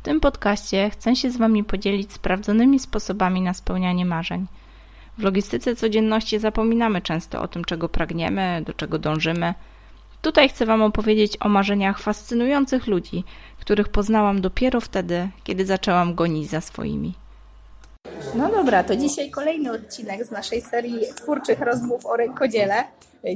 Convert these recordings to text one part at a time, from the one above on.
W tym podcaście chcę się z Wami podzielić sprawdzonymi sposobami na spełnianie marzeń. W logistyce codzienności zapominamy często o tym, czego pragniemy, do czego dążymy. Tutaj chcę Wam opowiedzieć o marzeniach fascynujących ludzi, których poznałam dopiero wtedy, kiedy zaczęłam gonić za swoimi. No dobra, to dzisiaj kolejny odcinek z naszej serii twórczych rozmów o rękodziele.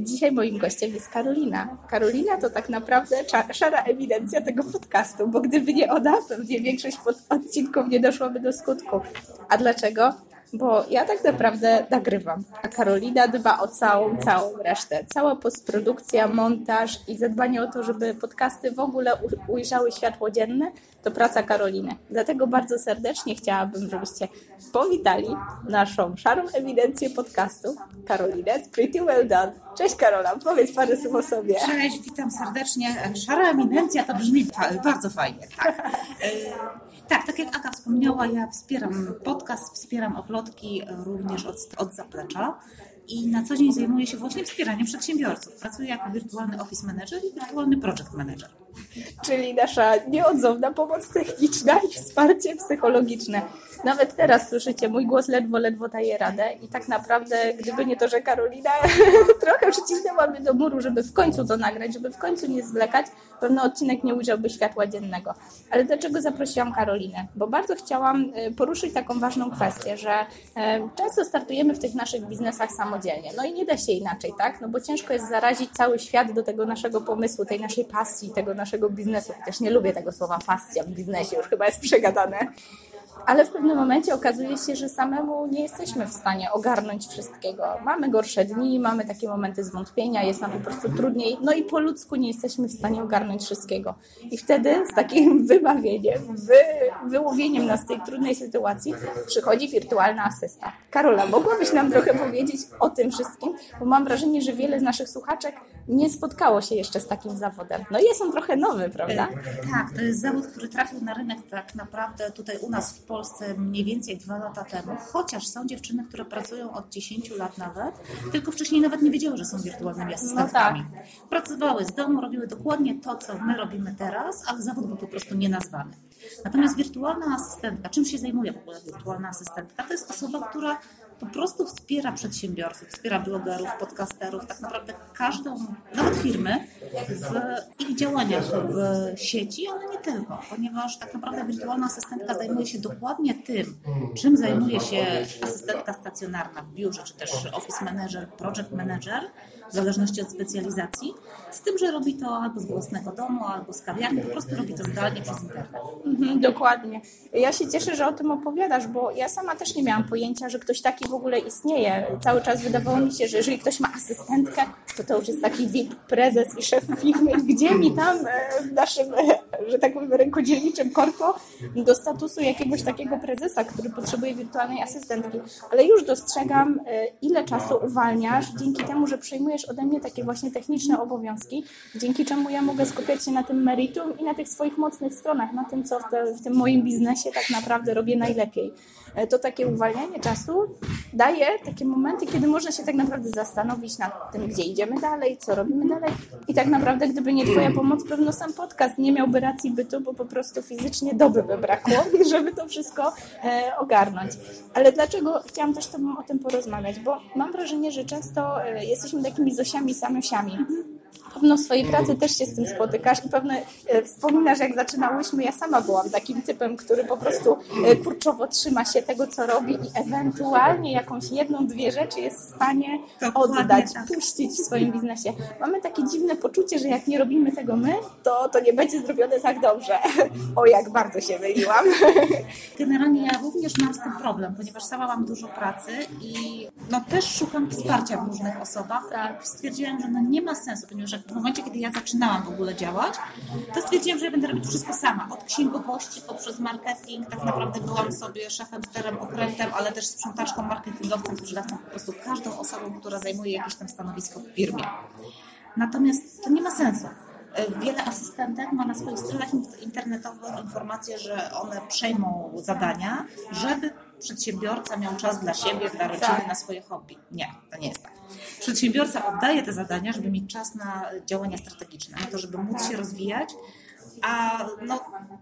Dzisiaj moim gościem jest Karolina. Karolina to tak naprawdę szara ewidencja tego podcastu, bo gdyby nie ona, pewnie większość odcinków nie doszłaby do skutku. A dlaczego? Bo ja tak naprawdę nagrywam, a Karolina dba o całą, całą resztę. Cała postprodukcja, montaż i zadbanie o to, żeby podcasty w ogóle ujrzały światło dzienne, to praca Karoliny. Dlatego bardzo serdecznie chciałabym, żebyście powitali naszą szarą ewidencję podcastu, Karolinę z Pretty Well Done. Cześć Karola, powiedz parę słów o sobie. Cześć, witam serdecznie. Szara ewidencja to brzmi bardzo fajnie. Tak. Tak, tak jak Aga wspomniała, ja wspieram podcast, wspieram oplotki również od, od zaplecza i na co dzień zajmuję się właśnie wspieraniem przedsiębiorców. Pracuję jako wirtualny office manager i wirtualny project manager. Czyli nasza nieodzowna pomoc techniczna i wsparcie psychologiczne. Nawet teraz słyszycie, mój głos ledwo, ledwo daje radę i tak naprawdę, gdyby nie to, że Karolina trochę przycisnęła mnie do muru, żeby w końcu to nagrać, żeby w końcu nie zwlekać, pewno odcinek nie ujrzałby światła dziennego. Ale dlaczego zaprosiłam Karolinę? Bo bardzo chciałam e, poruszyć taką ważną kwestię, że e, często startujemy w tych naszych biznesach samodzielnie. No i nie da się inaczej, tak? No bo ciężko jest zarazić cały świat do tego naszego pomysłu, tej naszej pasji, tego naszego biznesu. Chociaż nie lubię tego słowa pasja w biznesie, już chyba jest przegadane ale w pewnym momencie okazuje się, że samemu nie jesteśmy w stanie ogarnąć wszystkiego. Mamy gorsze dni, mamy takie momenty zwątpienia, jest nam po prostu trudniej, no i po ludzku nie jesteśmy w stanie ogarnąć wszystkiego. I wtedy z takim wybawieniem, wy, wyłowieniem nas z tej trudnej sytuacji przychodzi wirtualna asysta. Karola, mogłabyś nam trochę powiedzieć o tym wszystkim? Bo mam wrażenie, że wiele z naszych słuchaczek nie spotkało się jeszcze z takim zawodem. No jest on trochę nowy, prawda? Tak, to jest zawód, który trafił na rynek tak naprawdę tutaj u nas w Polsce mniej więcej dwa lata temu, chociaż są dziewczyny, które pracują od 10 lat nawet, tylko wcześniej nawet nie wiedziały, że są wirtualnymi asystentkami. No tak. Pracowały z domu, robiły dokładnie to, co my robimy teraz, ale zawód był po prostu nienazwany. Natomiast wirtualna asystentka, czym się zajmuje w ogóle wirtualna asystentka? To jest osoba, która po prostu wspiera przedsiębiorców, wspiera blogerów, podcasterów, tak naprawdę każdą, nawet firmy w ich działaniach w sieci, ale nie tylko, ponieważ tak naprawdę wirtualna asystentka zajmuje się dokładnie tym, czym zajmuje się asystentka stacjonarna w biurze, czy też office manager, project manager, w zależności od specjalizacji, z tym, że robi to albo z własnego domu, albo z kawiarni, po prostu robi to zdalnie przez internet. Mhm, dokładnie. Ja się cieszę, że o tym opowiadasz, bo ja sama też nie miałam pojęcia, że ktoś taki w ogóle istnieje. Cały czas wydawało mi się, że jeżeli ktoś ma asystentkę, to to już jest taki VIP prezes i szef firmy. Gdzie mi tam e, w naszym, e, że tak powiem, rękodzielniczym korpo do statusu jakiegoś takiego prezesa, który potrzebuje wirtualnej asystentki. Ale już dostrzegam, e, ile czasu uwalniasz dzięki temu, że przejmujesz ode mnie takie właśnie techniczne obowiązki, dzięki czemu ja mogę skupiać się na tym meritum i na tych swoich mocnych stronach, na tym, co w, te, w tym moim biznesie tak naprawdę robię najlepiej. To takie uwalnianie czasu daje takie momenty, kiedy można się tak naprawdę zastanowić nad tym, gdzie idziemy dalej, co robimy dalej. I tak naprawdę, gdyby nie Twoja pomoc, pewno sam podcast nie miałby racji bytu, bo po prostu fizycznie doby by brakło, żeby to wszystko e, ogarnąć. Ale dlaczego chciałam też z Tobą o tym porozmawiać? Bo mam wrażenie, że często e, jesteśmy takimi sami Zosiami, Sanusiami. Pewno w swojej pracy też się z tym spotykasz i pewnie e, wspominasz, jak zaczynałyśmy, ja sama byłam takim typem, który po prostu e, kurczowo trzyma się tego, co robi i ewentualnie jakąś jedną, dwie rzeczy jest w stanie oddać, tak. puścić w swoim biznesie. Mamy takie dziwne poczucie, że jak nie robimy tego my, to, to nie będzie zrobione tak dobrze. O, jak bardzo się myliłam. Generalnie ja również mam z tym problem, ponieważ sama mam dużo pracy i no też szukam wsparcia w różnych osobach. Tak. Stwierdziłam, że no nie ma sensu, ponieważ w momencie, kiedy ja zaczynałam w ogóle działać, to stwierdziłam, że ja będę robić wszystko sama. Od księgowości poprzez marketing. Tak naprawdę byłam sobie szefem, sterem, okrętem, ale też sprzątaczką, marketingowcem, sprzedawcą, po prostu każdą osobą, która zajmuje jakieś tam stanowisko w firmie. Natomiast to nie ma sensu. Wiele asystentek ma na swoich stronach internetowych informacje, że one przejmą zadania, żeby przedsiębiorca miał czas dla siebie, dla rodziny, tak. na swoje hobby. Nie, to nie jest tak. Przedsiębiorca oddaje te zadania, żeby mieć czas na działania strategiczne, na to, żeby móc się rozwijać A no,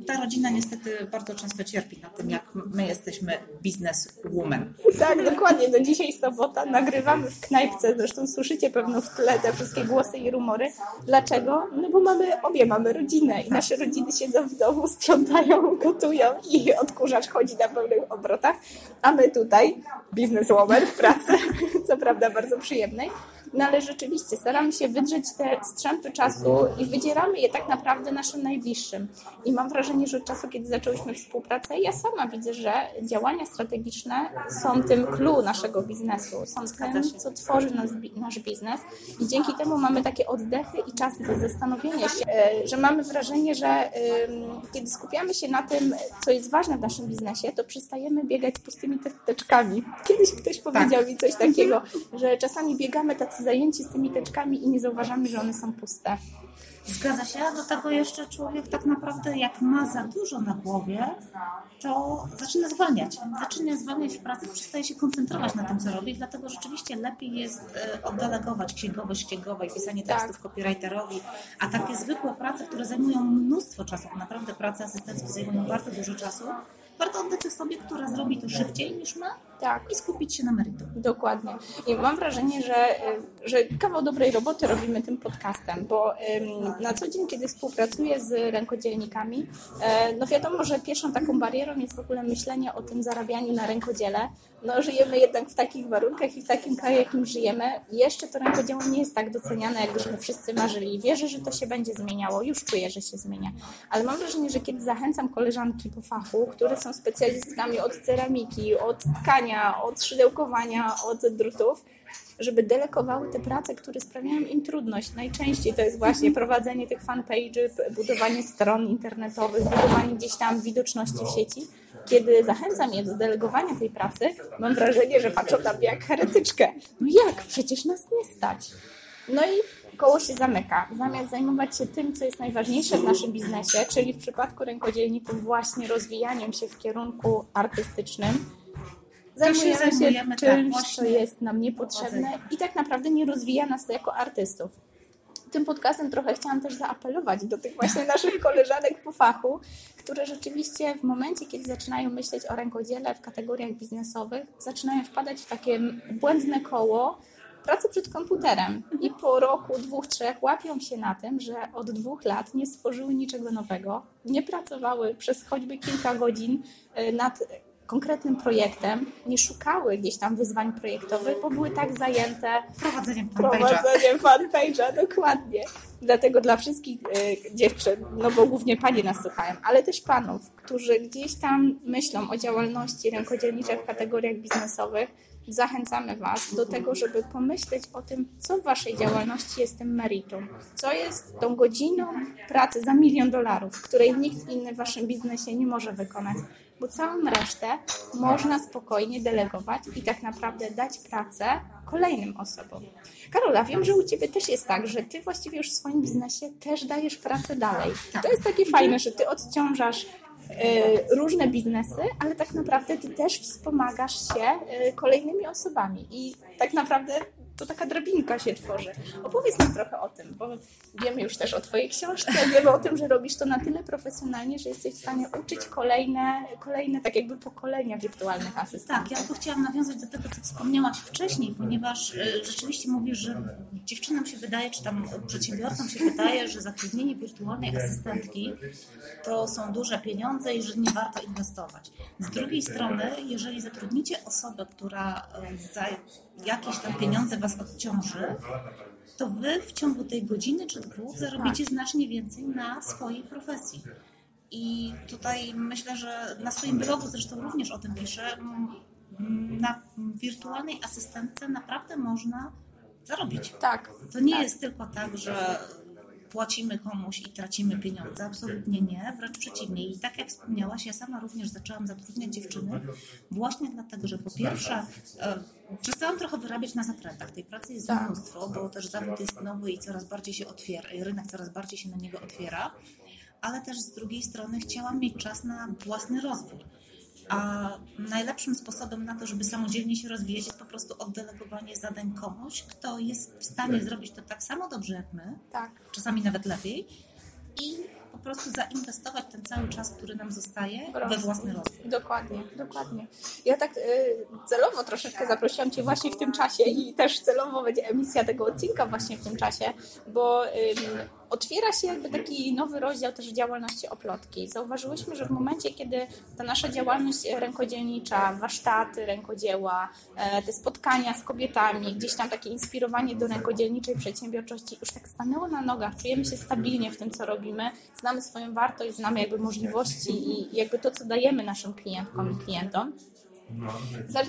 ta rodzina niestety bardzo często cierpi na tym, jak my jesteśmy bizneswoman. Tak, dokładnie. Do dzisiaj sobota nagrywamy w knajpce. Zresztą słyszycie pewno w tle te wszystkie głosy i rumory. Dlaczego? No bo mamy, obie mamy rodzinę i nasze rodziny siedzą w domu, sprzątają, gotują i odkurzacz chodzi na pełnych obrotach. A my tutaj, bizneswoman w pracy, co prawda bardzo przyjemnej, no ale rzeczywiście staramy się wydrzeć te strzępy czasu i wydzieramy je tak naprawdę naszym najbliższym. I mam wrażenie, że od czasu, kiedy zaczęłyśmy współpracę, ja sama widzę, że działania strategiczne są tym clue naszego biznesu, są tym, co tworzy nas, nasz biznes i dzięki temu mamy takie oddechy i czasy do zastanowienia się, e, że mamy wrażenie, że kiedy skupiamy się na tym, co jest ważne w naszym biznesie, to przestajemy biegać z pustymi teczkami. Kiedyś ktoś powiedział tak. mi coś takiego, że czasami biegamy tacy zajęci z tymi teczkami i nie zauważamy, że one są puste. Zgadza się, do tego jeszcze człowiek tak naprawdę jak ma za dużo na głowie, to zaczyna zwalniać. Zaczyna zwalniać w pracy, przestaje się koncentrować na tym, co robi, dlatego rzeczywiście lepiej jest e, oddelegować księgowość księgowej, pisanie tak. tekstów tak. copywriterowi, a takie zwykłe prace, które zajmują mnóstwo czasu, naprawdę prace asystenckie zajmują bardzo dużo czasu, warto oddać osobie, która zrobi to szybciej niż my tak. i skupić się na meritum. Dokładnie. I mam wrażenie, że, że kawał dobrej roboty robimy tym podcastem, bo na co dzień, kiedy współpracuję z rękodzielnikami, e, no wiadomo, że pierwszą taką barierą jest w ogóle myślenie o tym zarabianiu na rękodziele. No żyjemy jednak w takich warunkach i w takim kraju, jakim żyjemy. Jeszcze to rękodzieło nie jest tak doceniane, jakbyśmy wszyscy marzyli. Wierzę, że to się będzie zmieniało. Już czuję, że się zmienia. Ale mam wrażenie, że kiedy zachęcam koleżanki po fachu, które są specjalistkami od ceramiki, od tkania, od szydełkowania, od drutów, żeby delegowały te prace, które sprawiają im trudność. Najczęściej to jest właśnie prowadzenie tych fanpage'ów, budowanie stron internetowych, budowanie gdzieś tam widoczności w sieci. Kiedy zachęcam je do delegowania tej pracy, mam wrażenie, że patrzą na mnie jak heretyczkę. No jak? Przecież nas nie stać. No i koło się zamyka. Zamiast zajmować się tym, co jest najważniejsze w naszym biznesie, czyli w przypadku rękodzielników właśnie rozwijaniem się w kierunku artystycznym, zajmujemy się, zajmujemy, czymś, tak, co jest nam niepotrzebne i tak naprawdę nie rozwija nas to jako artystów. Tym podcastem trochę chciałam też zaapelować do tych właśnie naszych koleżanek po fachu, które rzeczywiście w momencie, kiedy zaczynają myśleć o rękodziele w kategoriach biznesowych, zaczynają wpadać w takie błędne koło, pracy przed komputerem. I po roku, dwóch, trzech łapią się na tym, że od dwóch lat nie stworzyły niczego nowego, nie pracowały przez choćby kilka godzin e, nad konkretnym projektem, nie szukały gdzieś tam wyzwań projektowych, bo były tak zajęte prowadzeniem fanpage'a. Prowadzeniem fanpage'a, dokładnie. Dlatego dla wszystkich y, dziewczyn, no bo głównie panie nas słuchają, ale też panów, którzy gdzieś tam myślą o działalności rękodzielniczej w kategoriach biznesowych, zachęcamy Was do tego, żeby pomyśleć o tym, co w Waszej działalności jest tym meritum, co jest tą godziną pracy za milion dolarów, której nikt inny w Waszym biznesie nie może wykonać, bo całą resztę można spokojnie delegować i tak naprawdę dać pracę kolejnym osobom. Karola, wiem, że u Ciebie też jest tak, że Ty właściwie już w swoim biznesie też dajesz pracę dalej. To jest takie fajne, że Ty odciążasz różne biznesy, ale tak naprawdę ty też wspomagasz się e, kolejnymi osobami i tak naprawdę to taka drabinka się tworzy. Opowiedz nam trochę o tym, bo wiemy już też o Twojej książce, wiemy o tym, że robisz to na tyle profesjonalnie, że jesteś w stanie uczyć kolejne, kolejne tak jakby pokolenia wirtualnych asystentów. Tak, ja tylko chciałam nawiązać do tego, co wspomniałaś wcześniej, ponieważ e, rzeczywiście mówisz, że dziewczynom się wydaje, czy tam przedsiębiorcom się wydaje, że zatrudnienie wirtualnej asystentki to są duże pieniądze i że nie warto inwestować. Z drugiej strony, jeżeli zatrudnicie osobę, która e, za jakieś tam pieniądze Was odciąży, to Wy w ciągu tej godziny czy dwóch zarobicie znacznie więcej na swojej profesji. I tutaj myślę, że na swoim blogu zresztą również o tym piszę. Na wirtualnej asystentce naprawdę można zarobić. Tak. To nie tak. jest tylko tak, że płacimy komuś i tracimy pieniądze. Absolutnie nie, wręcz przeciwnie. I tak jak wspomniałaś, ja sama również zaczęłam zatrudniać dziewczyny właśnie dlatego, że po pierwsze e, przestałam trochę wyrabiać na zakrętach. Tej pracy jest tak. mnóstwo, bo też zawód jest nowy i coraz bardziej się otwiera, rynek coraz bardziej się na niego otwiera, ale też z drugiej strony chciałam mieć czas na własny rozwój. A najlepszym sposobem na to, żeby samodzielnie się rozwijać, jest po prostu oddelegowanie zadań komuś, kto jest w stanie zrobić to tak samo dobrze jak my, tak. czasami nawet lepiej, i po prostu zainwestować ten cały czas, który nam zostaje we własny rozwój. Dokładnie, dokładnie. Ja tak y, celowo troszeczkę zaprosiłam Cię właśnie w tym czasie i też celowo będzie emisja tego odcinka właśnie w tym czasie, bo y, otwiera się jakby taki nowy rozdział też działalności oplotki. Zauważyłyśmy, że w momencie, kiedy ta nasza działalność rękodzielnicza, warsztaty rękodzieła, e, te spotkania z kobietami, gdzieś tam takie inspirowanie do rękodzielniczej przedsiębiorczości już tak stanęło na nogach, czujemy się stabilnie w tym, co robimy, znamy swoją wartość, znamy jakby możliwości i jakby to, co dajemy naszym klientkom i klientom,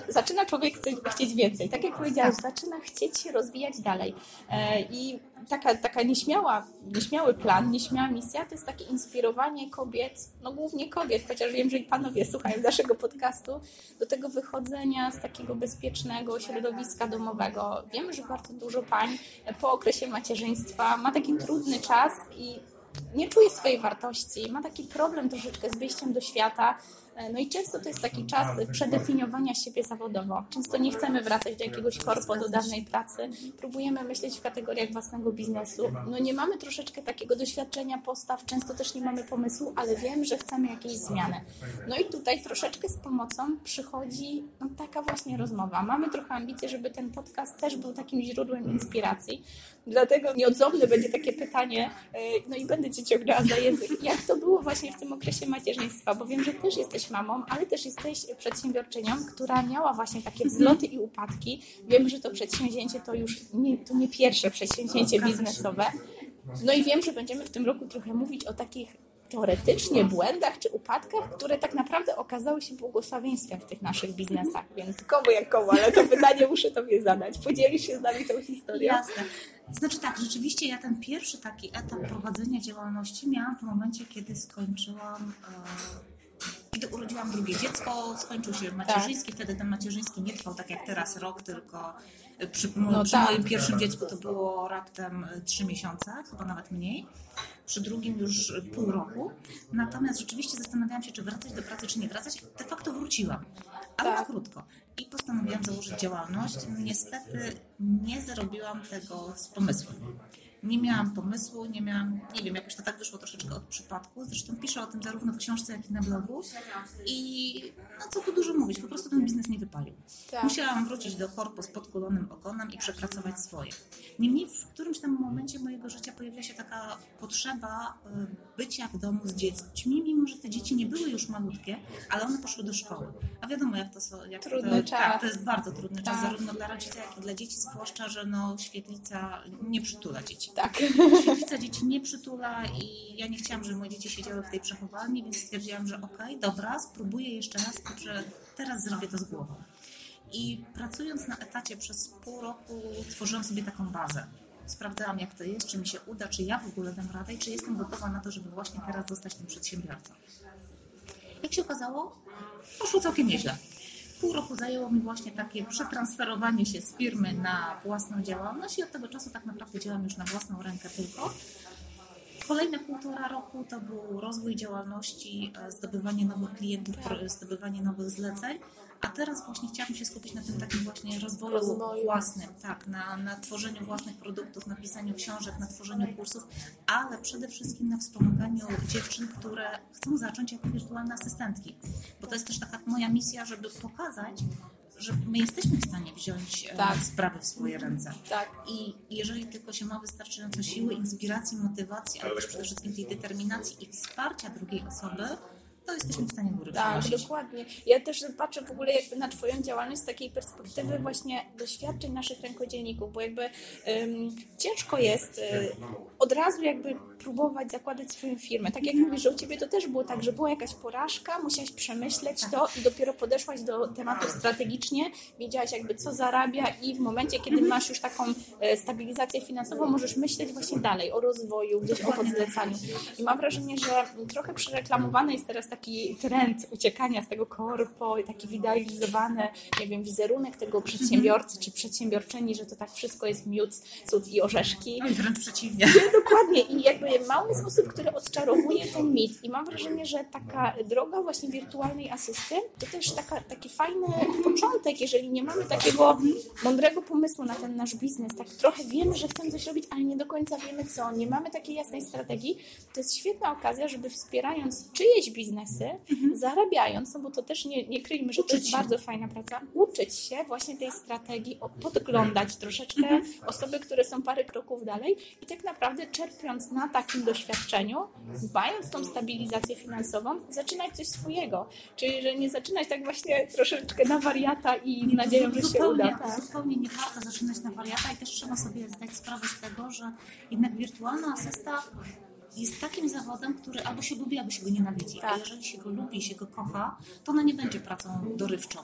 zaczyna człowiek chcieć więcej. Tak jak powiedziałaś, zaczyna chcieć się rozwijać dalej. E, I taka, taka nieśmiała, nieśmiały plan, nieśmiała misja to jest takie inspirowanie kobiet, no głównie kobiet, chociaż wiem, że i panowie słuchają naszego podcastu, do tego wychodzenia z takiego bezpiecznego środowiska domowego. Wiemy, że bardzo dużo pań po okresie macierzyństwa ma taki trudny czas i nie czuje swojej wartości, ma taki problem troszeczkę z wyjściem do świata, no i często to jest taki czas przedefiniowania siebie zawodowo. Często nie chcemy wracać do jakiegoś korpo, do dawnej pracy. Próbujemy myśleć w kategoriach własnego biznesu. No nie mamy troszeczkę takiego doświadczenia, postaw, często też nie mamy pomysłu, ale wiem, że chcemy jakiejś zmiany. No i tutaj troszeczkę z pomocą przychodzi no, taka właśnie rozmowa. Mamy trochę ambicje, żeby ten podcast też był takim źródłem inspiracji. Dlatego nieodzowne będzie takie pytanie, e, no i będę Cię ciągnęła za język. Jak to było właśnie w tym okresie macierzyństwa? Bo wiem, że też jesteś jesteś mamą, ale też jesteś przedsiębiorczynią, która miała właśnie takie wzloty i upadki. Wiem, że to przedsięwzięcie to już nie, to nie pierwsze przedsięwzięcie biznesowe. No i wiem, że będziemy w tym roku trochę mówić o takich teoretycznie błędach czy upadkach, które tak naprawdę okazały się błogosławieństwem w tych naszych biznesach. Więc komu jak komu, ale to pytanie muszę Tobie zadać. Podzielisz się z nami tą historią? Jasne. Znaczy tak, rzeczywiście ja ten pierwszy taki etap prowadzenia działalności miałam w momencie, kiedy skończyłam e, kiedy urodziłam drugie dziecko, skończył się macierzyński, tak. wtedy ten macierzyński nie trwał tak jak teraz rok, tylko przy, no przy tak. moim pierwszym dziecku to było raptem trzy miesiące, chyba nawet mniej. Przy drugim już pół roku. Natomiast rzeczywiście zastanawiałam się, czy wracać do pracy, czy nie wracać. De facto wróciłam, ale tak. na krótko. I postanowiłam założyć działalność. Niestety nie zrobiłam tego z pomysłem nie miałam pomysłu, nie miałam, nie wiem, jakoś to tak wyszło troszeczkę od przypadku. Zresztą piszę o tym zarówno w książce, jak i na blogu. I no co tu dużo mówić, po prostu ten biznes nie wypalił. Tak. Musiałam wrócić do korpo z podkulonym ogonem i przepracować swoje. Niemniej w którymś tam momencie mojego życia pojawiła się taka potrzeba y, bycia w domu z dziećmi, mimo że te dzieci nie były już malutkie, ale one poszły do szkoły. A wiadomo, jak to są. Jak trudny to, czas. Tak, to jest bardzo trudny tak. czas, zarówno dla rodzica, jak i dla dzieci, zwłaszcza, że no, świetlica nie przytula dzieci. Tak. Świetlica dzieci nie przytula i ja nie chciałam, żeby moje dzieci siedziały w tej przechowalni, więc stwierdziłam, że okej, okay, dobra, spróbuję jeszcze raz, że teraz zrobię to z głową. I pracując na etacie przez pół roku tworzyłam sobie taką bazę. Sprawdzałam, jak to jest, czy mi się uda, czy ja w ogóle dam radę i czy jestem gotowa na to, żeby właśnie teraz zostać tym przedsiębiorcą. Jak się okazało, poszło całkiem nieźle pół roku zajęło mi właśnie takie przetransferowanie się z firmy na własną działalność i od tego czasu tak naprawdę działam już na własną rękę tylko. Kolejne półtora roku to był rozwój działalności, e, zdobywanie nowych klientów, zdobywanie nowych zleceń, a teraz właśnie chciałabym się skupić na tym takim właśnie rozwoju, rozwoju. własnym, tak, na, na tworzeniu własnych produktów, na pisaniu książek, na tworzeniu kursów, ale przede wszystkim na wspomaganiu dziewczyn, które chcą zacząć jako wirtualne asystentki. Bo to jest też taka moja misja, żeby pokazać, że my jesteśmy w stanie wziąć e, tak. sprawy w swoje ręce. Tak. I jeżeli tylko się ma wystarczająco siły, inspiracji, motywacji, ale też przede wszystkim tej determinacji i wsparcia drugiej osoby, to jesteśmy w stanie góry Tak, dokładnie. Ja też patrzę w ogóle jakby na Twoją działalność z takiej perspektywy właśnie doświadczeń naszych rękodzielników, bo jakby um, ciężko jest um, od razu jakby próbować zakładać swoją firmę. Tak jak mówisz, że u Ciebie to też było tak, że była jakaś porażka, musiałaś przemyśleć to i dopiero podeszłaś do tematu strategicznie, wiedziałaś jakby co zarabia i w momencie, kiedy masz już taką e, stabilizację finansową, możesz myśleć właśnie dalej o rozwoju, gdzieś o podzlecaniu. I mam wrażenie, że trochę przereklamowany jest teraz taki trend uciekania z tego korpo, taki wyidealizowany, nie wiem, wizerunek tego przedsiębiorcy czy przedsiębiorczyni, że to tak wszystko jest miód, cud i orzeszki. No i wręcz przeciwnie. Dokładnie. I jakby mało jest osób, które odczarowuje ten mit i mam wrażenie, że taka droga właśnie wirtualnej asysty to też taka, taki fajny początek, jeżeli nie mamy takiego mądrego pomysłu na ten nasz biznes, tak trochę wiemy, że chcemy coś robić, ale nie do końca wiemy co, nie mamy takiej jasnej strategii, to jest świetna okazja, żeby wspierając czyjeś biznesy, mhm. zarabiając, no bo to też nie, nie kryjmy, że uczyć to jest się. bardzo fajna praca, uczyć się właśnie tej strategii, podglądać troszeczkę mhm. osoby, które są parę kroków dalej i tak naprawdę czerpiąc na takim doświadczeniu, dbając tą stabilizację finansową, zaczynać coś swojego. Czyli, że nie zaczynać tak właśnie troszeczkę na wariata i nie, nadzieją, że się uda. Tak. Zupełnie nie warto zaczynać na wariata i też trzeba sobie zdać sprawę z tego, że jednak wirtualna asysta jest takim zawodem, który albo się lubi, albo się go nienawidzi. Tak. A jeżeli się go lubi, się go kocha, to ona nie będzie pracą dorywczą.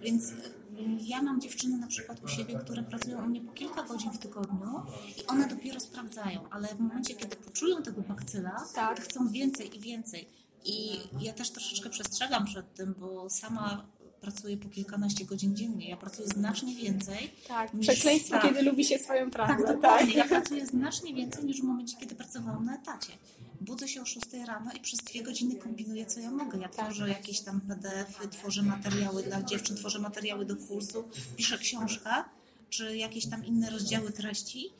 Więc ja mam dziewczyny na przykład u siebie, które pracują u mnie po kilka godzin w tygodniu i one dopiero sprawdzają, ale w momencie, kiedy poczują tego bakcyla, tak. chcą więcej i więcej. I ja też troszeczkę przestrzegam przed tym, bo sama pracuję po kilkanaście godzin dziennie. Ja pracuję znacznie więcej. Tak, niż, przekleństwo, tak, kiedy lubi się swoją pracę. Tak, dokładnie. Tak. Ja pracuję znacznie więcej niż w momencie, kiedy pracowałam na etacie. Budzę się o 6 rano i przez dwie godziny kombinuję, co ja mogę. Ja tworzę jakieś tam PDF-y, tworzę materiały dla dziewczyn, tworzę materiały do kursu, piszę książkę, czy jakieś tam inne rozdziały treści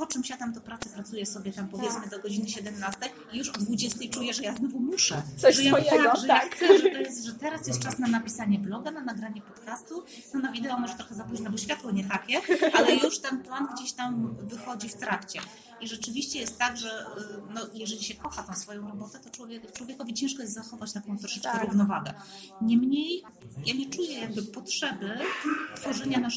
po czym siadam do pracy, pracuję sobie tam powiedzmy tak. do godziny 17 i już o 20 czuję, że ja znowu muszę. Coś że ja, swojego, tak, że tak. Ja chcę, że, to jest, że teraz jest czas na napisanie bloga, na nagranie podcastu. No na wideo może trochę za późno, bo światło nie takie, ale już ten plan gdzieś tam wychodzi w trakcie. I rzeczywiście jest tak, że y, no, jeżeli się kocha tą swoją robotę, to człowiek, człowiekowi ciężko jest zachować taką troszeczkę tak. równowagę. Niemniej ja nie czuję jakby potrzeby tworzenia na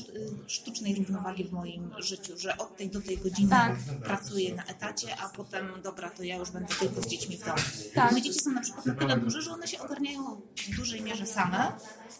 sztucznej równowagi w moim życiu, że od tej do tej godziny tak. pracuję na etacie, a potem dobra, to ja już będę tylko z dziećmi w domu. Tak. Moje dzieci są na przykład na tyle duże, że one się ogarniają w dużej mierze same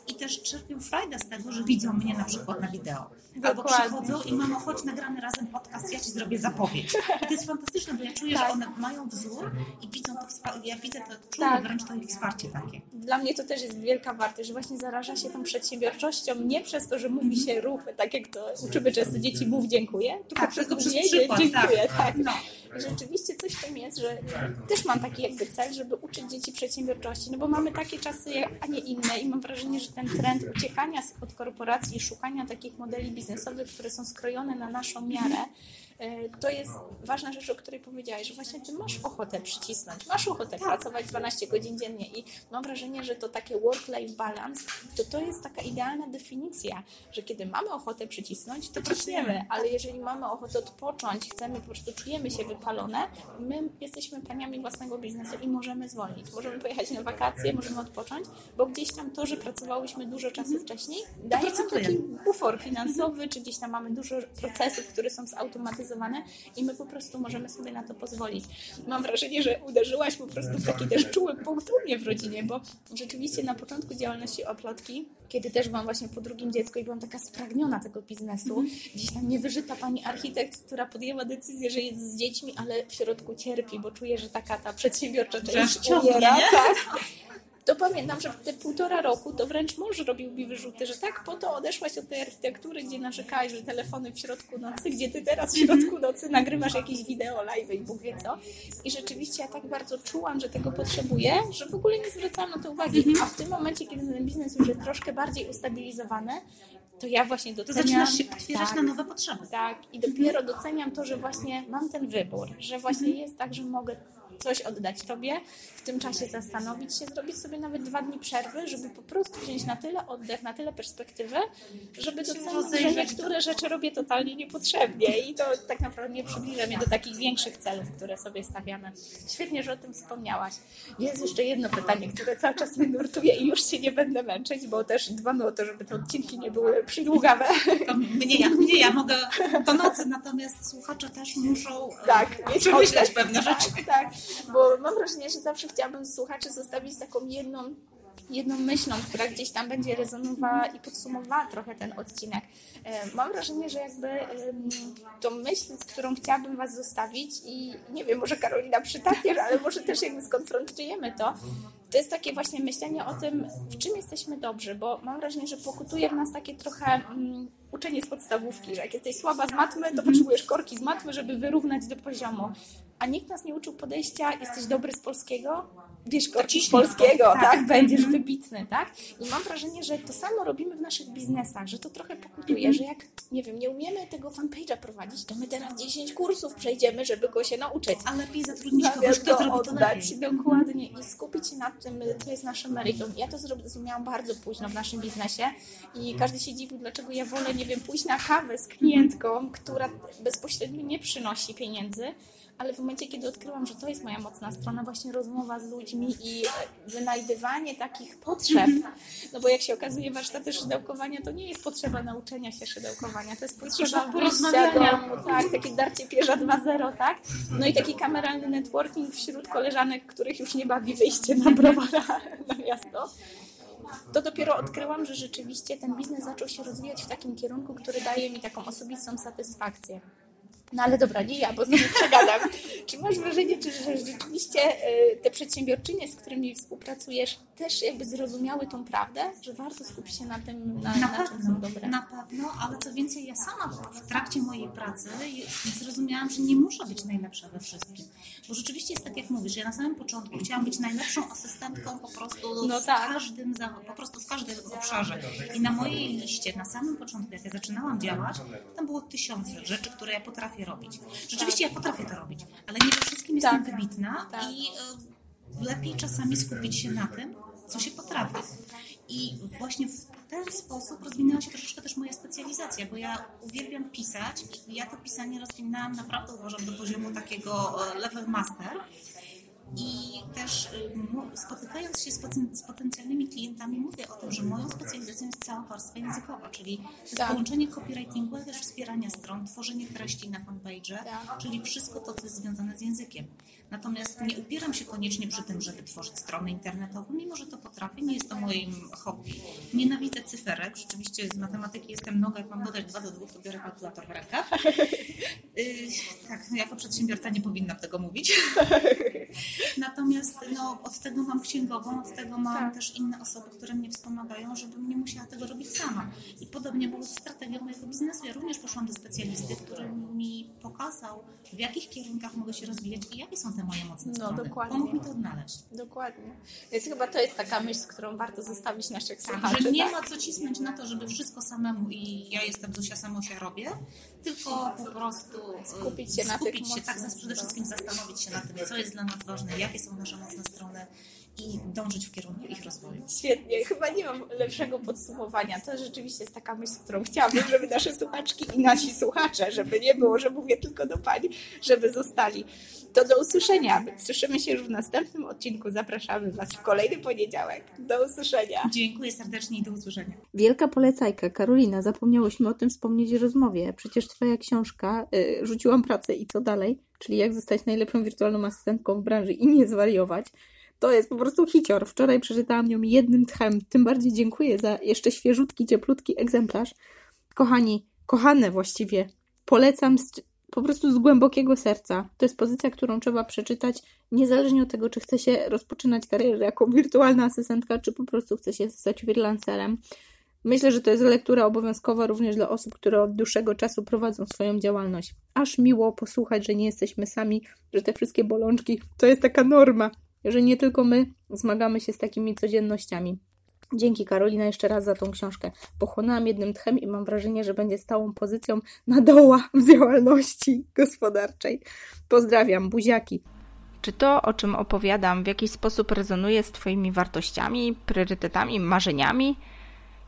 i też czerpią frajdę z tego, że widzą mnie na przykład na wideo. Albo przychodzą i mamo, chodź nagramy razem podcast, ja Ci zrobię zapowiedź. I to jest fantastyczne, bo ja czuję, tak. że one mają wzór i widzą to wsparcie, ja widzę to, czuję tak. wręcz to ich wsparcie takie. Dla mnie to też jest wielka wartość, że właśnie zaraża się tą przedsiębiorczością nie przez to, że mówi się ruch, tak jak to uczymy często dzieci, mów dziękuję, tylko tak, przez to, że dziękuję. Tak. tak. No rzeczywiście coś w tym jest, że też mam taki jakby cel, żeby uczyć dzieci przedsiębiorczości, no bo mamy takie czasy, a nie inne i mam wrażenie, że ten trend uciekania od korporacji i szukania takich modeli biznesowych, które są skrojone na naszą miarę, to jest ważna rzecz, o której powiedziałaś, że właśnie ty masz ochotę przycisnąć, masz ochotę tak. pracować 12 godzin dziennie i mam wrażenie, że to takie work-life balance, to to jest taka idealna definicja, że kiedy mamy ochotę przycisnąć, to ciśniemy, ale jeżeli mamy ochotę odpocząć, chcemy, po prostu czujemy się wypalone, my jesteśmy paniami własnego biznesu i możemy zwolnić. Możemy pojechać na wakacje, możemy odpocząć, bo gdzieś tam to, że pracowałyśmy dużo czasu mhm. wcześniej, daje nam taki bufor finansowy, czy gdzieś tam mamy dużo procesów, które są zautomatyzowane i my po prostu możemy sobie na to pozwolić. Mam wrażenie, że uderzyłaś po prostu w taki też czuły punkt u mnie w rodzinie, bo rzeczywiście na początku działalności oplotki, kiedy też byłam właśnie po drugim dziecku i byłam taka spragniona tego biznesu, -hmm. gdzieś tam niewyżyta pani architekt, która podjęła decyzję, że jest z dziećmi, ale w środku cierpi, bo czuje, że taka ta przedsiębiorcza część umiera. Tak to pamiętam, że te półtora roku to wręcz mąż robił mi wyrzuty, że tak po to odeszłaś od tej architektury, gdzie narzekałeś, że telefony w środku nocy, gdzie ty teraz w środku nocy nagrywasz jakieś wideo, live i Bóg wie co. I rzeczywiście ja tak bardzo czułam, że tego potrzebuję, że w ogóle nie zwracałam na to uwagi. Mhm. A w tym momencie, kiedy ten biznes już jest troszkę bardziej ustabilizowany, to ja właśnie doceniam... To zaczynasz się otwierać tak, na nowe potrzeby. Tak, i dopiero doceniam to, że właśnie mam ten wybór, że właśnie mhm. jest tak, że mogę coś oddać Tobie, w tym czasie zastanowić się, zrobić sobie nawet dwa dni przerwy, żeby po prostu wziąć na tyle oddech, na tyle perspektywy, żeby docenić, że niektóre rzeczy robię totalnie niepotrzebnie i to tak naprawdę nie przybliża mnie do takich większych celów, które sobie stawiamy. Świetnie, że o tym wspomniałaś. Jest jeszcze jedno pytanie, które cały czas mnie nurtuje i już się nie będę męczyć, bo też dbamy o to, żeby te odcinki nie były przydługawe. To mnie ja, mnie ja mogę do nocy, natomiast słuchacze też muszą tak, przemyśleć pewne rzeczy. Tak, bo mam wrażenie, że zawsze chciałabym słuchaczy zostawić taką jedną jedną myślą, która gdzieś tam będzie rezonowała i podsumowała trochę ten odcinek. E, mam wrażenie, że jakby tą myśl, z którą chciałabym Was zostawić i nie wiem, może Karolina przytakniesz, ale może też jakby skonfrontujemy to, to jest takie właśnie myślenie o tym, w czym jesteśmy dobrzy, bo mam wrażenie, że pokutuje w nas takie trochę um, uczenie z podstawówki, że jak jesteś słaba z matmy, to potrzebujesz korki z matmy, żeby wyrównać do poziomu. A nikt nas nie uczył podejścia, jesteś dobry z polskiego, wiesz, korki z polskiego, tak, tak? będziesz mhm. wybitny, tak? I mam wrażenie, że to samo robimy w naszych biznesach, że to trochę pokutuje, mhm. że jak, nie wiem, nie umiemy tego fanpage'a prowadzić, to my teraz 10 kursów przejdziemy, żeby go się nauczyć. A lepiej zatrudnić kogoś, kto zrobi to oddać, lepiej. Dokładnie. I skupić się na tym, co jest naszym meritum. Ja to zrozumiałam bardzo późno w naszym biznesie i każdy się dziwił, dlaczego ja wolę, nie wiem, pójść na kawę z klientką, która bezpośrednio nie przynosi pieniędzy, ale w momencie, kiedy odkryłam, że to jest moja mocna strona, właśnie rozmowa z ludźmi i wynajdywanie takich potrzeb, no bo jak się okazuje, warsztaty szydełkowania to nie jest potrzeba nauczenia się szydełkowania, to jest potrzeba porozmawiania. Domu, tak, takie darcie pierza 2.0, tak? No i taki kameralny networking wśród koleżanek, których już nie bawi wyjście na browara na miasto to dopiero odkryłam, że rzeczywiście ten biznes zaczął się rozwijać w takim kierunku, który daje mi taką osobistą satysfakcję. No ale dobra, nie ja, bo znowu przegadam. czy masz wrażenie, czy, że rzeczywiście y, te przedsiębiorczynie, z którymi współpracujesz, też jakby zrozumiały tą prawdę, że warto skupić się na tym, na, na, na czym są dobre? Na pewno, ale co więcej, ja sama w trakcie mojej pracy zrozumiałam, że nie muszę być najlepsza we wszystkim. Bo rzeczywiście jest tak, jak mówisz, ja na samym początku chciałam być najlepszą asystentką po prostu no tak. w każdym, po prostu w każdym obszarze. I na mojej liście, na samym początku, jak ja zaczynałam działać, tam było tysiące rzeczy, które ja potrafię robić. Rzeczywiście ja potrafię to robić, ale nie we wszystkim jestem tak. wybitna tak. i y, lepiej czasami skupić się na tym, co się potrafi. I właśnie w ten sposób rozwinęła się troszeczkę też moja specjalizacja, bo ja uwielbiam pisać ja to pisanie rozwinęłam naprawdę uważam do poziomu takiego e, level master. I też y, spotykając się z potencjalnymi klientami, mówię o tym, że moją specjalizacją jest cała warstwa językowa, czyli tak. połączenie copywritingu, ale też wspierania stron, tworzenie treści na fanpage, tak. czyli wszystko to, co jest związane z językiem. Natomiast nie upieram się koniecznie przy tym, żeby tworzyć strony internetowe, mimo że to potrafię, nie jest to moim hobby. Nienawidzę cyferek, rzeczywiście z matematyki jestem noga, jak mam dodać 2 do 2, to biorę kalkulator w rękach. Yy, tak, no jako przedsiębiorca nie powinnam tego mówić. Natomiast no, od tego mam księgową, od tego mam tak. też inne osoby, które mnie wspomagają, żebym nie musiała tego robić sama. I podobnie było z strategią mojego biznesu. Ja również poszłam do specjalisty, który mi pokazał, w jakich kierunkach mogę się rozwijać i jakie są te moje mocne no, strony. Dokładnie. Pomógł mi to odnaleźć. Dokładnie. Więc chyba to jest taka myśl, którą warto zostawić naszych tak, słuchaczy. Że nie tak. ma co cisnąć na to, żeby wszystko samemu i ja jestem Zosia Samosia robię, tylko po prostu e, skupić się na skupić się, tak, przede wszystkim zastanowić się na tym, co jest dla nas ważne, jakie są nasze mocne strony i dążyć w kierunku ich rozwoju. Świetnie, chyba nie mam lepszego podsumowania. To rzeczywiście jest taka myśl, którą chciałabym, żeby nasze słuchaczki i nasi słuchacze, żeby nie było, że mówię tylko do Pani, żeby zostali. To do usłyszenia. Słyszymy się już w następnym odcinku. Zapraszamy Was w kolejny poniedziałek. Do usłyszenia. Dziękuję serdecznie i do usłyszenia. Wielka polecajka. Karolina, zapomniałyśmy o tym wspomnieć w rozmowie. Przecież Twoja książka y, Rzuciłam pracę i co dalej? Czyli jak zostać najlepszą wirtualną asystentką w branży i nie zwariować. To jest po prostu hicior. Wczoraj przeczytałam ją jednym tchem. Tym bardziej dziękuję za jeszcze świeżutki, cieplutki egzemplarz. Kochani, kochane właściwie, polecam z, po prostu z głębokiego serca. To jest pozycja, którą trzeba przeczytać, niezależnie od tego, czy chce się rozpoczynać karierę jako wirtualna asystentka, czy po prostu chce się zostać freelancerem. Myślę, że to jest lektura obowiązkowa również dla osób, które od dłuższego czasu prowadzą swoją działalność. Aż miło posłuchać, że nie jesteśmy sami, że te wszystkie bolączki to jest taka norma, że nie tylko my zmagamy się z takimi codziennościami. Dzięki Karolina jeszcze raz za tą książkę. Pochłonęłam jednym tchem i mam wrażenie, że będzie stałą pozycją na doła w działalności gospodarczej. Pozdrawiam, buziaki. Czy to, o czym opowiadam, w jakiś sposób rezonuje z Twoimi wartościami, priorytetami, marzeniami?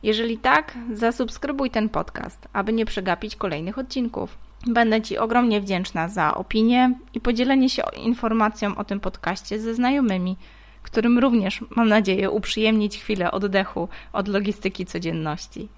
Jeżeli tak, zasubskrybuj ten podcast, aby nie przegapić kolejnych odcinków. Będę Ci ogromnie wdzięczna za opinię i podzielenie się informacją o tym podcaście ze znajomymi, którym również, mam nadzieję, uprzyjemnić chwilę oddechu od logistyki codzienności.